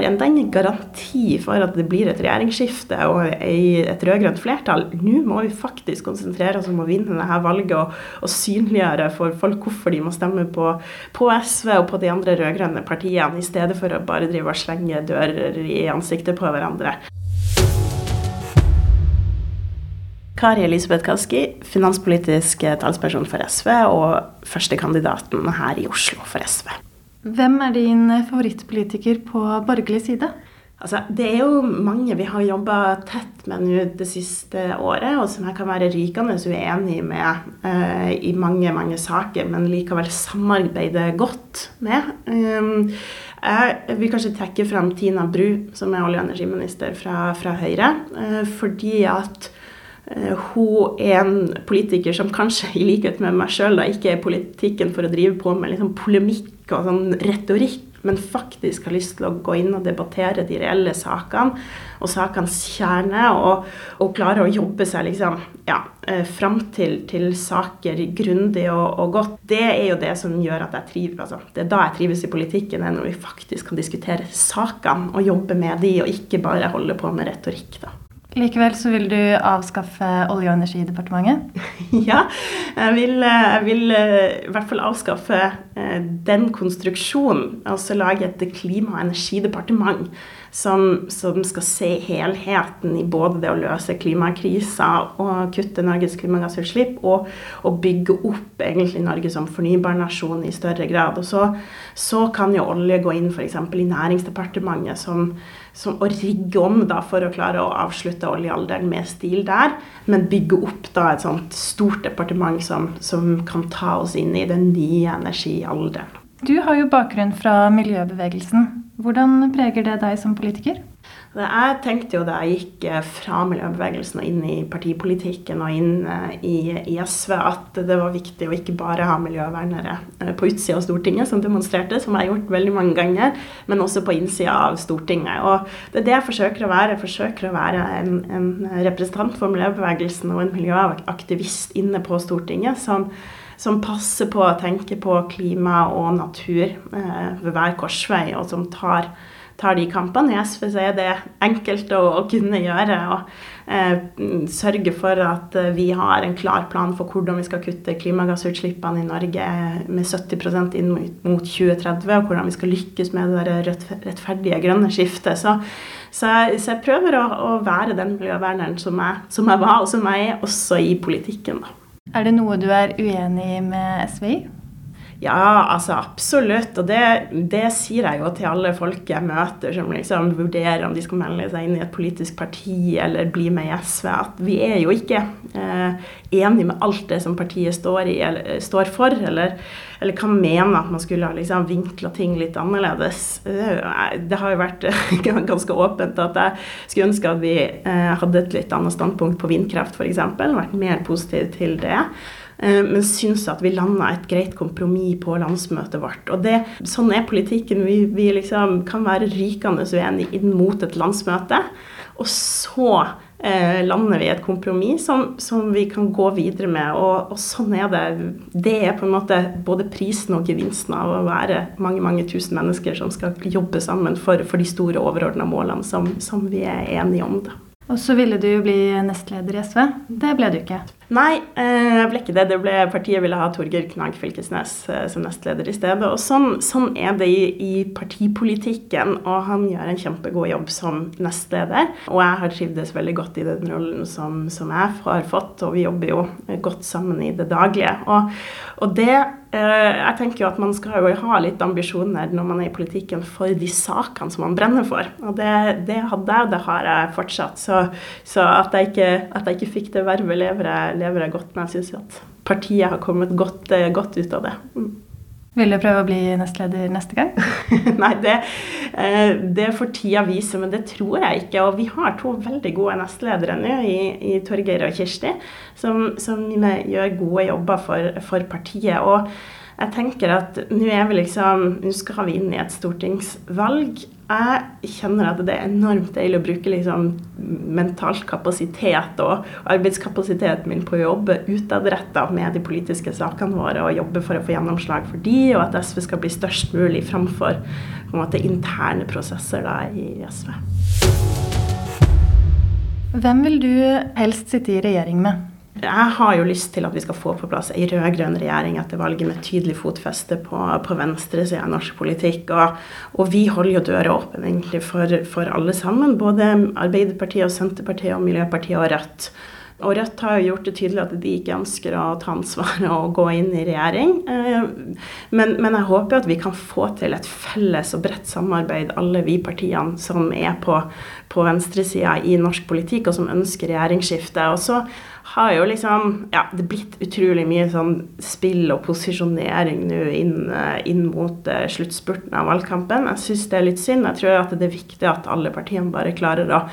har enda den garanti for at det blir et regjeringsskifte og et rød-grønt flertall. Nå må vi faktisk konsentrere oss om å vinne dette valget og, og synliggjøre for folk hvorfor de må stemme på, på SV og på de andre rød-grønne partiene, i stedet for å bare drive og slenge dører i ansiktet på hverandre. Kari Elisabeth Kaski, finanspolitisk talsperson for SV og førstekandidaten her i Oslo for SV. Hvem er din favorittpolitiker på borgerlig side? Altså, det er jo mange vi har jobba tett med nå det siste året, og som jeg kan være rykende uenig med uh, i mange mange saker, men likevel samarbeide godt med. Um, jeg vil kanskje trekke fram Tina Bru, som er olje- og energiminister fra, fra Høyre, uh, fordi at Eh, hun er en politiker som kanskje, i likhet med meg sjøl, ikke er politikken for å drive på med liksom polemikk og sånn retorikk, men faktisk har lyst til å gå inn og debattere de reelle sakene og sakenes kjerne, og, og, klare å jobbe seg liksom, ja, eh, fram til, til, saker grundig og, og, godt. Det er jo det som gjør at jeg trives. Altså. Det er da jeg trives i politikken, når vi faktisk kan diskutere sakene og jobbe med de, og ikke bare holde på med retorikk. da. Likevel så vil du avskaffe Olje- og energidepartementet? ja, jeg vil, jeg vil, eh, i hvert fall avskaffe eh, den konstruksjonen. Altså lage et klima- og energidepartement som, som, skal se helheten i både det å løse klimakrisa og kutte Norges klimagassutslipp, og, og bygge opp egentlig Norge som fornybarnasjon i større grad. Og så, så kan jo olje gå inn f.eks. i Næringsdepartementet som som, å rigge om da, for å klare å avslutte oljealderen med stil der, men bygge opp da et sånt stort departement som, som kan ta oss inn i den nye energialderen. Du har jo bakgrunn fra miljøbevegelsen. Hvordan preger det deg som politiker? Jeg tenkte jo da jeg gikk eh, fra miljøbevegelsen og inn i partipolitikken og inn eh, i, i SV, at det var viktig å ikke bare ha miljøvernere eh, på utsida av Stortinget, som demonstrerte, som jeg har gjort veldig mange ganger, men også på innsida av Stortinget. Og det er det jeg forsøker å være. Jeg forsøker å være en, en representant for miljøbevegelsen og en miljøaktivist inne på Stortinget som som passer på å tenke på klima og natur eh, ved hver korsvei, og som tar tar de kampene. I SV så er det enkelt å, å kunne gjøre. og eh, Sørge for at eh, vi har en klar plan for hvordan vi skal kutte klimagassutslippene i Norge med 70% inn mot 2030, og hvordan vi skal lykkes med det rettferdige grønne skiftet. Så, så, jeg, så jeg, prøver å, å, være den miljøverneren som jeg, som jeg var, og som jeg er også i politikken. Da. Er det noe du er uenig med SV i? Ja, altså absolutt. Og det, det, sier jeg jo til alle folk jeg møter som liksom vurderer om de skal melde seg inn i et politisk parti eller bli med i SV, at vi er jo ikke eh, enig med alt det som partiet står, i, eller, står for, eller, eller, kan mene at man skulle ha liksom vinkla ting litt annerledes. Eh, det har jo vært ganske åpent at jeg skulle ønske at vi eh, hadde et litt annet standpunkt på vindkraft f.eks., vært mer positiv til det. Eh, men syns at vi landa et greit kompromiss på landsmøtet vårt. Og det, sånn er politikken. Vi, vi liksom kan være rykende uenige inn mot et landsmøte. Og så eh, lander vi et kompromiss som, som, vi kan gå videre med. Og, og, sånn er det. Det er på en måte både prisen og gevinsten av å være mange mange tusen mennesker som skal jobbe sammen for, for de store overordna målene som, som, vi er enige om. Da. Og så ville du jo bli nestleder i SV. Det ble du ikke. Nei, det jeg ble ikke det. det ble, partiet ville ha Torgeir Knag Fylkesnes eh, som nestleder i stedet. Og sånn, sånn er det i, i, partipolitikken, og han gjør en kjempegod jobb som nestleder. Og jeg har trivdes veldig godt i den rollen som, som jeg har fått, og vi jobber jo godt sammen i det daglige. Og, og det Eh, jeg tenker jo at man skal jo ha litt ambisjoner når man er i politikken for de sakene som man brenner for. Og det, det hadde jeg, og det har jeg fortsatt. Så, så at, jeg ikke, at, jeg ikke, fikk det vervet, lever jeg, lever jeg godt med. Jeg syns at partiet har kommet godt, eh, godt ut av det. Mm. Vil du prøve å bli nestleder neste gang? Nei, det, eh, det får tida vise, men det tror jeg ikke. Og vi har to veldig gode nestledere nå, i, i Torgeir og Kirsti, som, som, gjør gode jobber for, for partiet. Og jeg tenker at nå er vi liksom Nå skal vi inn i et stortingsvalg. Jeg kjenner at det er enormt deilig å bruke liksom mental kapasitet og arbeidskapasiteten min på å jobbe utadretta med de politiske sakene våre og jobbe for å få gjennomslag for de, og at SV skal bli størst mulig framfor måte, interne prosesser da, i SV. Hvem vil du helst sitte i regjering med? Jeg har jo lyst til at vi skal få på plass ei rød-grønn regjering etter valget med tydelig fotfeste på, på venstresida av norsk politikk. Og, og, vi holder jo døra åpen egentlig for, for alle sammen. Både Arbeiderpartiet og Senterpartiet og Miljøpartiet og Rødt. Og Rødt har jo gjort det tydelig at de ikke ønsker å ta ansvaret og gå inn i regjering. Eh, men, men, jeg håper at vi kan få til et felles og bredt samarbeid, alle vi partiene som er på, på venstresida i norsk politikk, og som ønsker regjeringsskifte. Og så har jo liksom ja, det blitt utrolig mye sånn spill og posisjonering nå inn, eh, inn, mot uh, sluttspurten av valgkampen. Jeg syns det er litt synd. Jeg tror at det er viktig at alle partiene bare klarer å,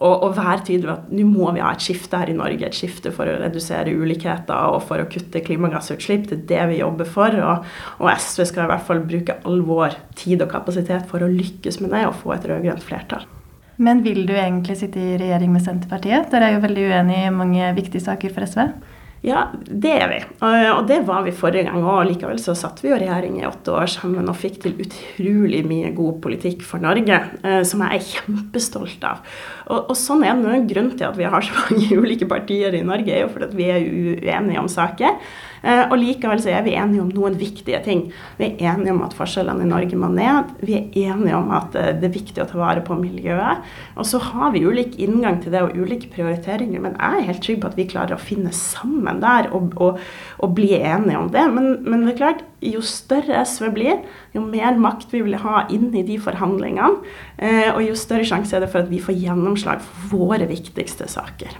og, være tydelige på at nå må vi ha et skifte her i Norge. Et skifte for å redusere ulikheter og for å kutte klimagassutslipp. Det er det vi jobber for. Og, og SV skal i hvert fall bruke all vår tid og kapasitet for å lykkes med det og få et rød-grønt flertall. Men vil du egentlig sitte i regjering med Senterpartiet? Dere er jo veldig uenige i mange viktige saker for SV. Ja, det er vi. Og det var vi forrige gang òg. Likevel så satt vi jo regjering i åtte år sammen og fikk til utrolig mye god politikk for Norge, eh, som jeg er kjempestolt av. Og, og sånn er det. Grunnen til at vi har så mange ulike partier i Norge, er jo fordi vi er uenige om saker. Eh, og likevel så er vi enige om noen viktige ting. Vi er enige om at forskjellene i Norge må ned. Vi er enige om at eh, det er viktig å ta vare på miljøet. Og så har vi ulik inngang til det og ulike prioriteringer, men jeg er helt trygg på at vi klarer å finne sammen der og, og, og bli enige om det. Men, men, det er klart, jo større SV blir, jo mer makt vi vil ha inn i de forhandlingene, eh, og jo større sjanse er det for at vi får gjennomslag for våre viktigste saker.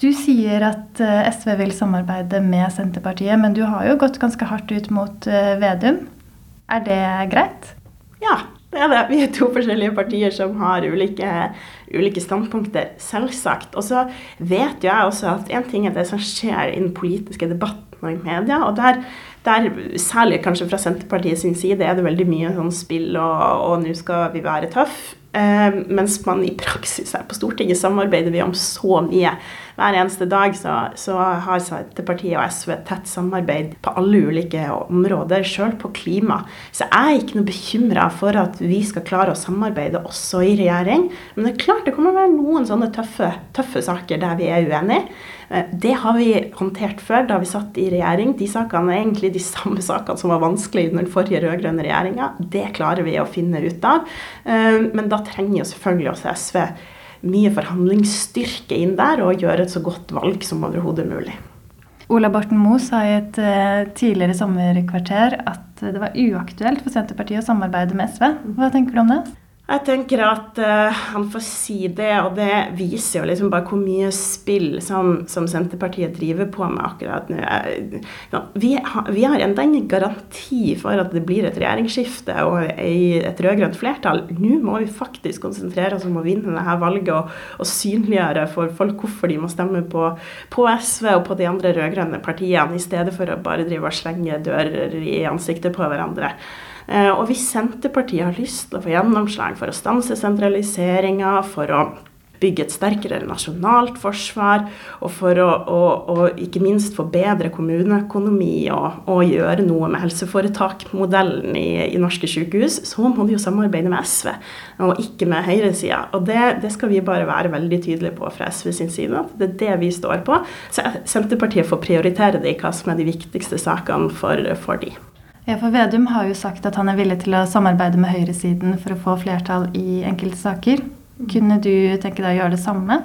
Du sier at eh, SV vil samarbeide med Senterpartiet, men du har jo gått ganske hardt ut mot eh, Vedum. Er det greit? Ja, det er det. Vi er to forskjellige partier som har ulike, ulike standpunkter, selvsagt. Og så vet jo jeg også at én ting er det som skjer i den politiske debatten og i media. og der, der, Særlig kanskje fra Senterpartiet sin side er det veldig mye sånn spill og, og nå skal vi være tøff. Eh, mens man i praksis her på Stortinget samarbeider vi om så mye. Hver eneste dag så, så har Senterpartiet og SV tett samarbeid på alle ulike områder, sjøl på klima. Så jeg er ikke noe bekymra for at vi skal klare å samarbeide også i regjering. Men det er klart det kommer å være noen sånne tøffe, tøffe saker der vi er uenige. Eh, det har vi håndtert før da vi satt i regjering. De sakene er egentlig de samme sakene som var vanskelig under den forrige rød-grønne regjeringa. Det klarer vi å finne ut av. Eh, men da trenger jo selvfølgelig også SV mye forhandlingsstyrke inn der og gjøre et så godt valg som overhodet mulig. Ola Borten Moe sa i et eh, tidligere sommerkvarter at det var uaktuelt for Senterpartiet å samarbeide med SV. Hva tenker du om det? Jeg tenker at uh, han får si det, og det viser jo liksom bare hvor mye spill som, som Senterpartiet driver på med akkurat nå. Ja, vi, ha, vi, har enda ingen garanti for at det blir et regjeringsskifte og et rød-grønt flertall. Nå må vi faktisk konsentrere oss om å vinne dette valget og, og synliggjøre for folk hvorfor de må stemme på, på SV og på de andre rød-grønne partiene, i stedet for å bare drive og slenge dører i ansiktet på hverandre. Eh, og hvis Senterpartiet har lyst til å få gjennomslag for å stanse sentraliseringa, for å bygge et sterkere nasjonalt forsvar, og for å å, å ikke minst få bedre kommuneøkonomi og, og, gjøre noe med helseforetakmodellen i, i norske sykehus, så må de jo samarbeide med SV, og ikke med høyresida. Og det, det, skal vi bare være veldig tydelige på fra SV sin side, at det er det vi står på. Så Senterpartiet får prioritere det i hva som er de viktigste sakene for, for de. Ja, for Vedum har jo sagt at han er villig til å samarbeide med høyresiden for å få flertall i enkelte saker. Kunne du tenke deg å gjøre det samme?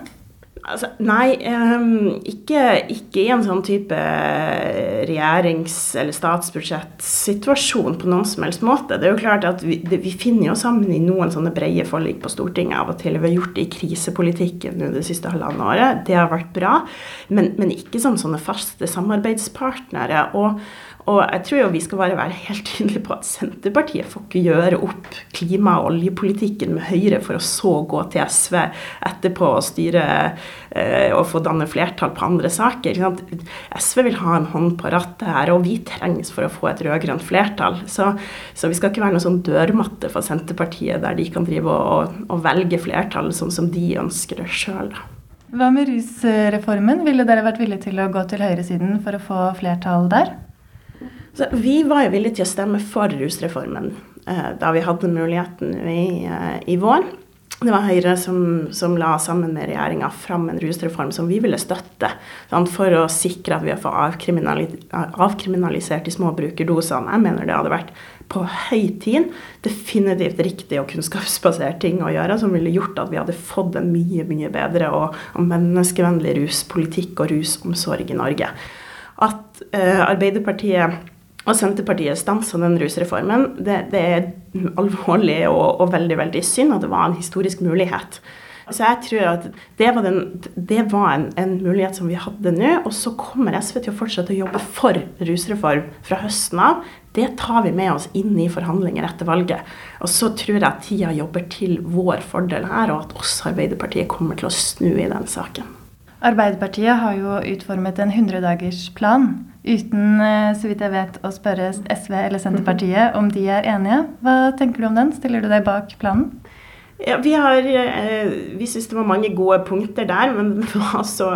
Altså, nei, um, ikke, ikke, i en sånn type regjerings- eller statsbudsjettsituasjon på noen som helst måte. Det er jo klart at vi, vi, finner jo sammen i noen sånne brede forlik på Stortinget av og til. Vi har gjort det i krisepolitikken nå det siste halvannet året. Det har vært bra. Men, men ikke som sånne faste samarbeidspartnere. Og, og jeg tror jo vi skal bare være helt tydelige på at Senterpartiet får ikke gjøre opp klima- og oljepolitikken med Høyre for å så gå til SV etterpå og styre eh, og få danne flertall på andre saker. SV vil ha en hånd på rattet her, og vi trengs for å få et rød-grønt flertall. Så, så, vi skal ikke være noe sånn dørmatte for Senterpartiet der de kan drive og, og velge flertall sånn som de ønsker det sjøl. Hva med rusreformen? Ville dere vært villige til å gå til høyresiden for å få flertall der? Så vi var jo villige til å stemme for rusreformen eh, da vi hadde muligheten i, eh, i vår. Det var Høyre som, som la sammen med regjeringa fram en rusreform som vi ville støtte. Sant, for å sikre at vi har fått avkriminalis avkriminalisert de små brukerdosene. Jeg mener det hadde vært på høy tid. Definitivt riktig og kunnskapsbasert ting å gjøre, som ville gjort at vi hadde fått en mye mye bedre og, og menneskevennlig ruspolitikk og rusomsorg i Norge. At eh, Arbeiderpartiet og Senterpartiet stansa den rusreformen. Det, det er alvorlig og, og, veldig veldig synd, og det var en historisk mulighet. Så jeg tror at det var, den, det var en, en, mulighet som vi hadde nå. Og så kommer SV til å fortsette å jobbe for rusreform fra høsten av. Det tar vi med oss inn i forhandlinger etter valget. Og så tror jeg at tida jobber til vår fordel her, og at også Arbeiderpartiet kommer til å snu i den saken. Arbeiderpartiet har jo utformet en 100-dagersplan uten, eh, så vidt jeg vet, å spørre SV eller Senterpartiet om de er enige. Hva tenker du om den? Stiller du deg bak planen? Ja, vi har, eh, syns det var mange gode punkter der, men altså,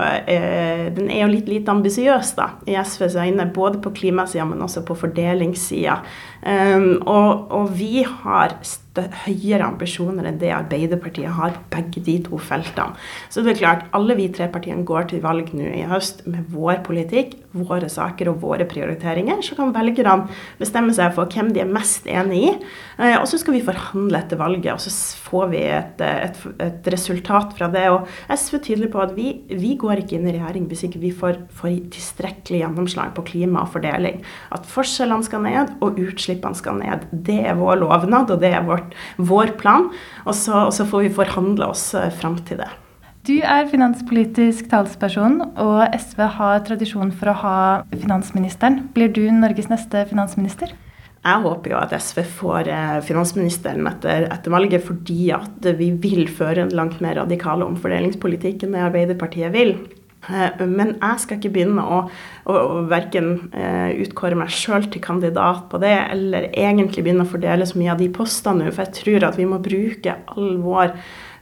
den er jo litt lite ambisiøs i SVs øyne. Både på klimasida, men også på fordelingssida. Um, og, og, vi har høyere ambisjoner enn det Arbeiderpartiet har på begge de to feltene. Så det er klart, alle vi tre partiene går til valg nå i høst med vår politikk, våre saker og våre prioriteringer. Så kan velgerne bestemme seg for hvem de er mest enig i. Uh, og så skal vi forhandle etter valget, og så får vi et, et, et resultat fra det. Og SV er tydelig på at vi, vi, går ikke inn i regjering hvis ikke vi får, får tilstrekkelig gjennomslag på klima og fordeling. At forskjellene skal ned, og utslippene skal ned. Det er vår lovnad, og det er vårt, vår plan. Og så, og så får vi forhandle oss eh, fram til det. Du er finanspolitisk talsperson, og SV har tradisjon for å ha finansministeren. Blir du Norges neste finansminister? Jeg håper jo at SV får eh, finansministeren etter, etter, valget, fordi at vi vil føre en langt mer radikal omfordelingspolitikk enn det Arbeiderpartiet vil. Eh, men jeg skal ikke begynne å, å, å verken eh, utkåre meg sjøl til kandidat på det, eller egentlig begynne å fordele så mye av de postene nå. For jeg tror at vi må bruke all vår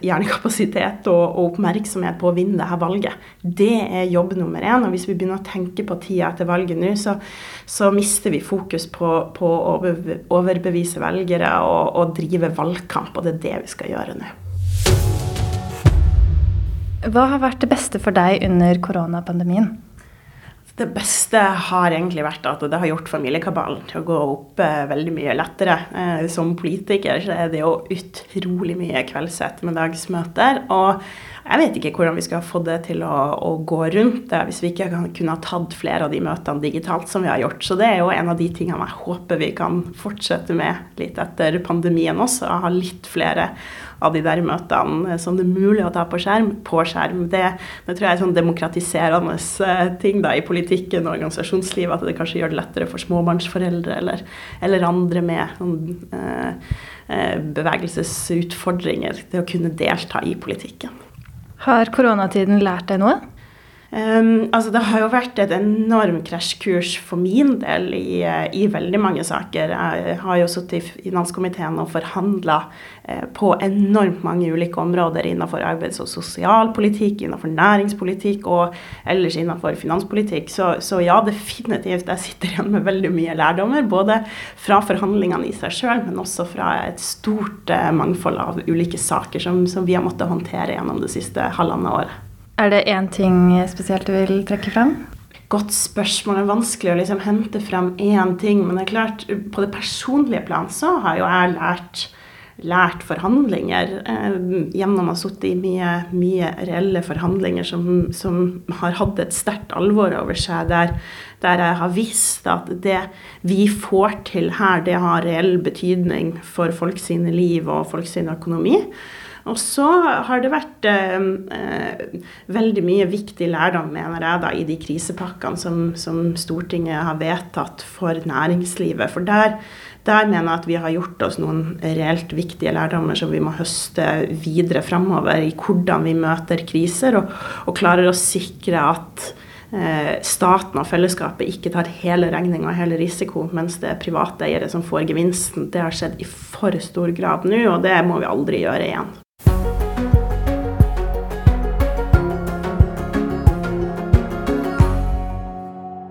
hjernekapasitet og, og, oppmerksomhet på å vinne dette valget. Det er jobb nummer én. Og hvis vi begynner å tenke på tida etter valget nå, så, så mister vi fokus på, på å overbevise velgere og, og drive valgkamp. Og det er det vi skal gjøre nå. Hva har vært det beste for deg under koronapandemien? Det beste har egentlig vært at det har gjort familiekabalen til å gå opp eh, veldig mye lettere. Eh, som politiker så er det jo utrolig mye kveldsettermiddagsmøter. Og jeg vet ikke hvordan vi skal få det til å, å, gå rundt det hvis vi ikke kan, kunne ha tatt flere av de møtene digitalt som vi har gjort. Så det er jo en av de tingene jeg håper vi kan fortsette med litt etter pandemien også. Ha litt flere av de der møtene som det er mulig å ta på skjerm, på skjerm. Det, det tror jeg er sånn demokratiserende eh, ting da, i politikken og organisasjonslivet, at det kanskje gjør det lettere for småbarnsforeldre eller, eller andre med sånn, eh, eh, bevegelsesutfordringer til å kunne delta i politikken. Har koronatiden lært deg noe? Um, altså det har jo vært et enormt krasjkurs for min del i, i, veldig mange saker. Jeg har jo sittet i finanskomiteen og forhandla eh, på enormt mange ulike områder innenfor arbeids- og sosialpolitikk, innenfor næringspolitikk og ellers innenfor finanspolitikk. Så, så, ja, definitivt. Jeg sitter igjen med veldig mye lærdommer. Både fra forhandlingene i seg sjøl, men også fra et stort eh, mangfold av ulike saker som, som vi har måttet håndtere gjennom det siste halvannet året. Er det én ting spesielt du vil trekke frem? Godt spørsmål. Det er vanskelig å liksom hente frem én ting. Men det er klart, på det personlige plan så har jo jeg lært, lært forhandlinger eh, gjennom å ha sittet i mye, mye, reelle forhandlinger som, som, har hatt et sterkt alvor over seg, der, der, jeg har visst at det vi får til her, det har reell betydning for folk sine liv og folk sin økonomi. Og så har det vært eh, veldig mye viktig lærdom, mener jeg, da, i de krisepakkene som, som Stortinget har vedtatt for næringslivet. For der, der mener jeg at vi har gjort oss noen reelt viktige lærdommer som vi må høste videre framover i hvordan vi møter kriser, og, og klarer å sikre at Eh, staten og fellesskapet ikke tar hele regninga og hele risiko, mens det er private eiere som får gevinsten. Det har skjedd i for stor grad nå, og det må vi aldri gjøre igjen.